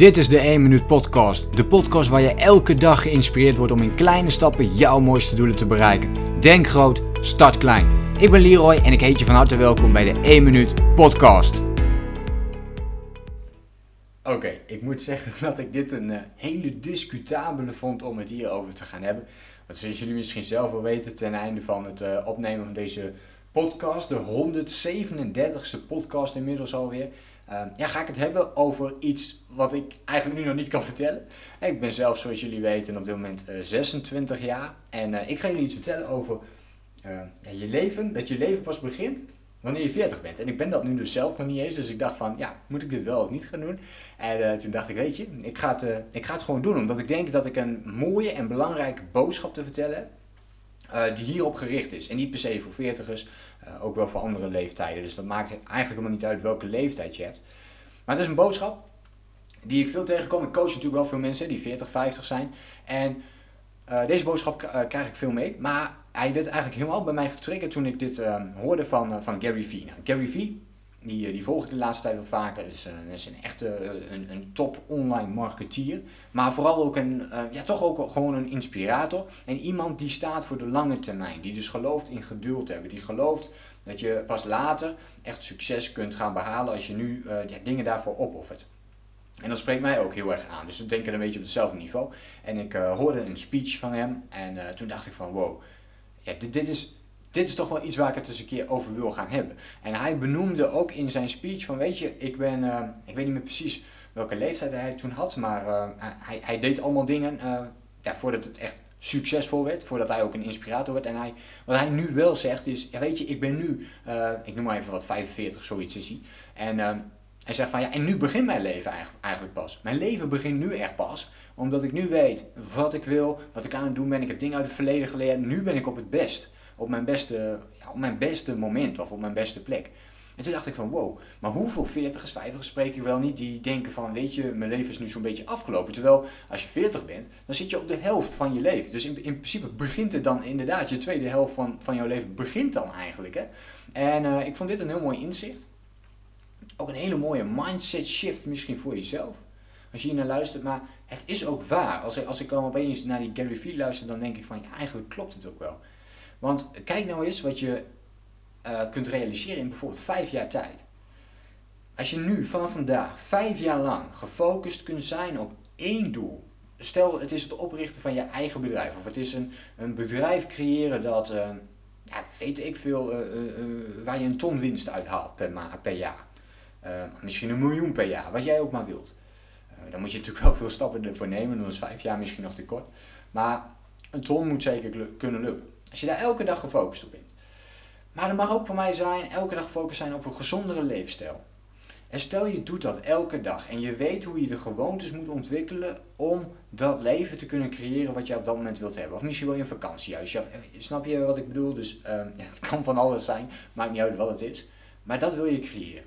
Dit is de 1 Minuut Podcast. De podcast waar je elke dag geïnspireerd wordt om in kleine stappen jouw mooiste doelen te bereiken. Denk groot, start klein. Ik ben Leroy en ik heet je van harte welkom bij de 1 Minuut Podcast. Oké, ik moet zeggen dat ik dit een uh, hele discutabele vond om het hierover te gaan hebben. Want zoals jullie misschien zelf wel weten, ten einde van het uh, opnemen van deze podcast, de 137ste podcast inmiddels alweer ja, ga ik het hebben over iets wat ik eigenlijk nu nog niet kan vertellen. Ik ben zelf, zoals jullie weten, op dit moment 26 eh, jaar. En uh, ik ga jullie iets vertellen over ja, je leven, dat je leven pas begint wanneer je 40 bent. En ik ben dat nu dus zelf nog niet eens, dus ik dacht van, ja, moet ik dit wel of niet gaan doen? En toen dacht ik, weet je, ik ga, het, ik ga het gewoon doen, omdat ik denk dat ik een mooie en belangrijke boodschap te vertellen heb. Uh, die hierop gericht is. En niet per se voor veertigers, uh, ook wel voor andere leeftijden. Dus dat maakt eigenlijk helemaal niet uit welke leeftijd je hebt. Maar het is een boodschap die ik veel tegenkom. Ik coach natuurlijk wel veel mensen die 40, 50 zijn. En uh, deze boodschap krijg ik veel mee. Maar hij werd eigenlijk helemaal bij mij getriggerd toen ik dit ehm, hoorde van, van Gary Vee. Nou, Gary Vee die, eh, die volg ik de laatste tijd wat vaker. Dus, uh, is een echte eh, een, een top online marketeer. Maar vooral ook een, ja, toch ook gewoon een inspirator. En iemand die staat voor de lange termijn. Die dus gelooft in geduld hebben. Die gelooft dat je pas later echt succes kunt gaan behalen als je nu ja, dingen daarvoor opoffert. En dat spreekt mij ook heel erg aan. Dus we denken een beetje op hetzelfde niveau. En ik hoorde een speech van hem. En toen dacht ik van wow. Ja, dit, dit is dit is toch wel iets waar ik het eens een keer over wil gaan hebben. En hij benoemde ook in zijn speech van, weet je, ik ben, uh, ik weet niet meer precies welke leeftijd hij toen had, maar uh, hij, hij deed allemaal dingen uh, ja, voordat het echt succesvol werd, voordat hij ook een inspirator werd. En hij, wat hij nu wel zegt is, weet je, ik ben nu, ik noem maar even wat, 45, zoiets is hij. En hij zegt van, ja, en nu begint mijn leven eigenlijk pas. Mijn leven begint nu echt pas, omdat ik nu weet wat ik wil, wat ik aan het doen ben. Ik heb dingen uit het verleden geleerd, nu ben ik op het best op mijn beste, ja, op mijn beste moment of op mijn beste plek. En toen dacht ik van wow, maar hoeveel 40ers, 50ers spreek ik wel niet die denken van weet je, mijn leven is nu zo'n beetje afgelopen. Terwijl als je 40 bent, dan zit je op de helft van je leven. Dus in, in principe begint het dan inderdaad, je tweede helft van, van jouw leven begint dan eigenlijk. Hè? En uh, ik vond dit een heel mooi inzicht. Ook een hele mooie mindset shift misschien voor jezelf. Als je hier naar luistert, maar het is ook waar. Als ik, als ik dan opeens naar die Gary Vee luister, dan denk ik van ja, eigenlijk klopt het ook wel. Want kijk nou eens wat je uh, kunt realiseren in bijvoorbeeld vijf jaar tijd. Als je nu vanaf vandaag vijf jaar lang gefocust kunt zijn op één doel. Stel, het is het oprichten van je eigen bedrijf. Of het is een, een bedrijf creëren dat, uh, ja, weet ik veel, uh, waar je een ton winst uithaalt per, per jaar. misschien een miljoen per jaar, wat jij ook maar wilt. dan moet je natuurlijk wel veel stappen ervoor nemen, dan is vijf jaar misschien nog te kort. Maar een ton moet zeker kunnen lukken. Als je daar elke dag gefocust op bent. Maar het mag ook voor mij zijn, elke dag gefocust zijn op een gezondere leefstijl. En stel je doet dat elke dag en je weet hoe je de gewoontes moet ontwikkelen om dat leven te kunnen creëren wat je op dat moment wilt hebben. Of misschien wil je een vakantiehuisje. Of, eh, snap je wat ik bedoel? Dus ja, het kan van alles zijn, maakt niet uit wat het is. Maar dat wil je creëren.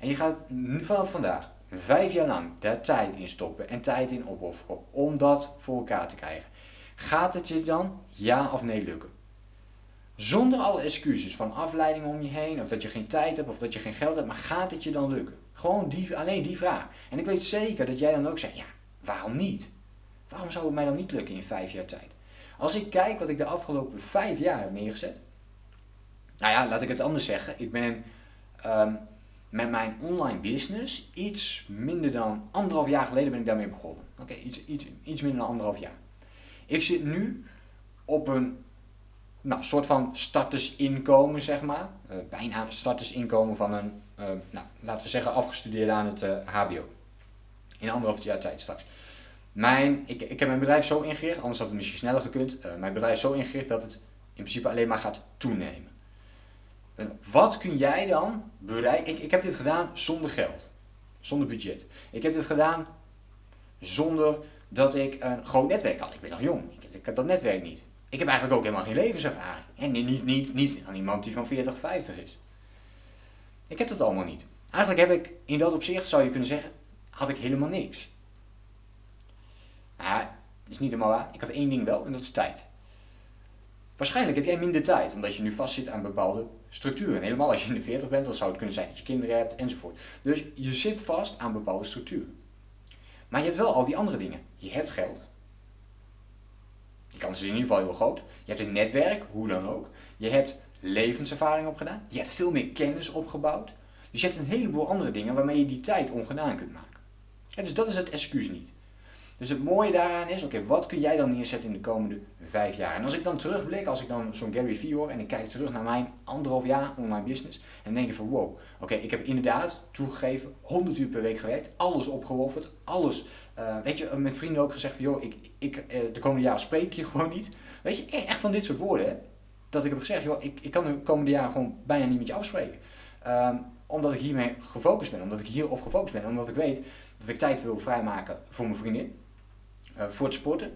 En je gaat vanaf vandaag vijf jaar lang daar tijd in stoppen en tijd in opofferen om dat voor elkaar te krijgen. Gaat het je dan ja of nee lukken? Zonder alle excuses van afleiding om je heen, of dat je geen tijd hebt, of dat je geen geld hebt, maar gaat het je dan lukken? Gewoon die, alleen die vraag. En ik weet zeker dat jij dan ook zegt, ja, waarom niet? Waarom zou het mij dan niet lukken in vijf jaar tijd? Als ik kijk wat ik de afgelopen vijf jaar heb neergezet, nou ja, laat ik het anders zeggen. Ik ben um, met mijn online business iets minder dan anderhalf jaar geleden ben ik daarmee begonnen. Oké, iets, iets, iets minder dan anderhalf jaar. Ik zit nu op een nou, soort van startersinkomen, zeg maar. Uh, bijna startersinkomen van een, uh, nou, laten we zeggen, afgestudeerde aan het HBO. In anderhalf jaar tijd straks. Mijn, ik, ik heb mijn bedrijf zo ingericht, anders had het misschien sneller gekund. mijn bedrijf zo ingericht dat het in principe alleen maar gaat toenemen. wat kun jij dan bereiken? Ik, ik heb dit gedaan zonder geld, zonder budget. Ik heb dit gedaan zonder dat ik een groot netwerk had. Ik ben nog jong, ik, ik heb dat netwerk niet. Ik heb eigenlijk ook helemaal geen levenservaring. En niet, niet, niet aan iemand die van 40, 50 is. Ik heb dat allemaal niet. Eigenlijk heb ik in dat opzicht, zou je kunnen zeggen, had ik helemaal niks. Nou dat is niet helemaal waar. Ik had één ding wel en dat is tijd. Waarschijnlijk heb jij minder tijd, omdat je nu vastzit aan bepaalde structuren. helemaal als je in de 40 bent, dan zou het kunnen zijn dat je kinderen hebt enzovoort. Dus je zit vast aan bepaalde structuren. Maar je hebt wel al die andere dingen. Je hebt geld. Die kans is in ieder geval heel groot. Je hebt een netwerk, hoe dan ook. Je hebt levenservaring opgedaan. Je hebt veel meer kennis opgebouwd. Dus je hebt een heleboel andere dingen waarmee je die tijd ongedaan kunt maken. dus dat is het excuus niet. Dus het mooie daaraan is, oké, wat kun jij dan neerzetten in de komende vijf jaar? En als ik dan terugblik, als ik dan zo'n Gary Vee hoor en ik kijk terug naar mijn anderhalf jaar online business, en denk ik van wow, oké, ik heb inderdaad toegegeven 100 uur per week gewerkt, alles opgewofferd, alles, uh, weet je, met vrienden ook gezegd van joh, ik, ik, uh, de komende jaren spreek je gewoon niet. Weet je, echt van dit soort woorden, hè? dat ik heb gezegd, joh, ik, ik kan de komende jaren gewoon bijna niet met je afspreken. Um, omdat ik hiermee gefocust ben, omdat ik hierop gefocust ben, omdat ik weet dat ik tijd wil vrijmaken voor mijn vriendin, uh, voor het sporten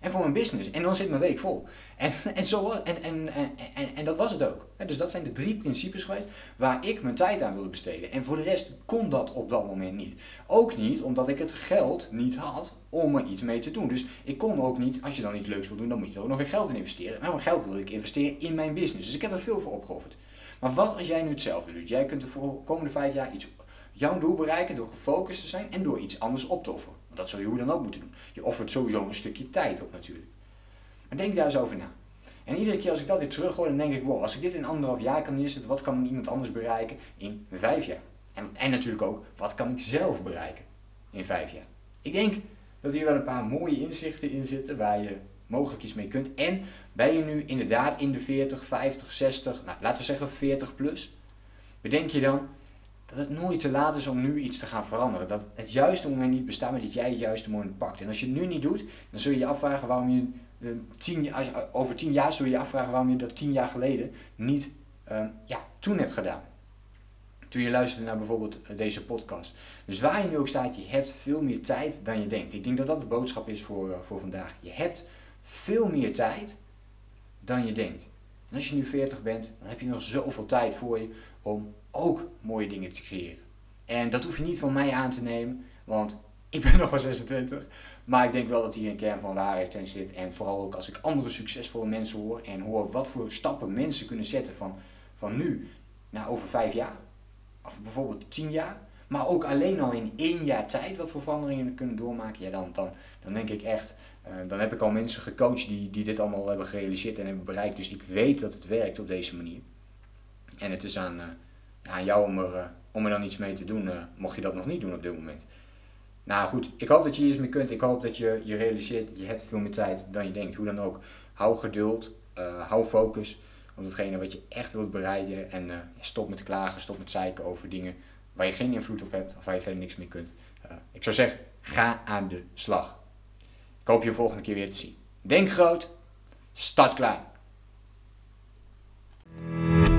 en voor mijn business. En dan zit mijn week vol. En, en, zo, en, en, en, en, dat was het ook. Dus dat zijn de drie principes geweest waar ik mijn tijd aan wilde besteden. En voor de rest kon dat op dat moment niet. Ook niet omdat ik het geld niet had om er iets mee te doen. Dus ik kon ook niet, als je dan iets leuks wil doen, dan moet je er ook nog weer geld in investeren. Maar mijn geld wilde ik investeren in mijn business. Dus ik heb er veel voor opgeofferd. Maar wat als jij nu hetzelfde doet? Jij kunt de komende vijf jaar iets, jouw doel bereiken door gefocust te zijn en door iets anders op te offeren. Dat zul je hoe dan ook moeten doen. Je offert sowieso een stukje tijd op natuurlijk. Maar denk daar eens over na. En iedere keer als ik dat weer terughoor, dan denk ik, wow, als ik dit in anderhalf jaar kan neerzetten, wat kan iemand anders bereiken in vijf jaar? En, en natuurlijk ook, wat kan ik zelf bereiken in vijf jaar? Ik denk dat hier wel een paar mooie inzichten in zitten waar je mogelijk iets mee kunt. En ben je nu inderdaad in de 40, 50, 60, nou, laten we zeggen 40 plus, bedenk je dan dat het nooit te laat is om nu iets te gaan veranderen. Dat het juiste moment niet bestaat, maar dat jij het juiste moment pakt. En als je het nu niet doet, dan zul je je afvragen waarom je, uh, tien, als, over tien jaar zul je je afvragen waarom je dat tien jaar geleden niet uh, ja, toen hebt gedaan. Toen je luisterde naar bijvoorbeeld eh, deze podcast. Dus waar je nu ook staat, je hebt veel meer tijd dan je denkt. Ik denk dat dat de boodschap is voor, uh, voor vandaag. Je hebt veel meer tijd dan je denkt. En als je nu 40 bent, dan heb je nog zoveel tijd voor je om ook mooie dingen te creëren. En dat hoef je niet van mij aan te nemen, want ik ben nog maar 26. Maar ik denk wel dat hier een kern van waarheid in zit. En vooral ook als ik andere succesvolle mensen hoor en hoor wat voor stappen mensen kunnen zetten van, van nu naar over vijf jaar. Of bijvoorbeeld tien jaar. Maar ook alleen al in één jaar tijd wat voor veranderingen kunnen doormaken. Ja, dan, dan, dan denk ik echt, uh, dan heb ik al mensen gecoacht die, die dit allemaal hebben gerealiseerd en hebben bereikt. Dus ik weet dat het werkt op deze manier. En het is aan, uh, aan jou om er, uh, om er dan iets mee te doen, mocht je dat nog niet doen op dit moment. Nou goed, ik hoop dat je iets mee kunt. Ik hoop dat je je realiseert, je hebt veel meer tijd dan je denkt. Hoe dan ook, hou geduld, hou focus op datgene wat je echt wilt bereiken. En stop met klagen, stop met zeiken over dingen waar je geen invloed op hebt of waar je verder niks mee kunt. ik zou zeggen, ga aan de slag. Ik hoop je volgende keer weer te zien. Denk groot, start klein.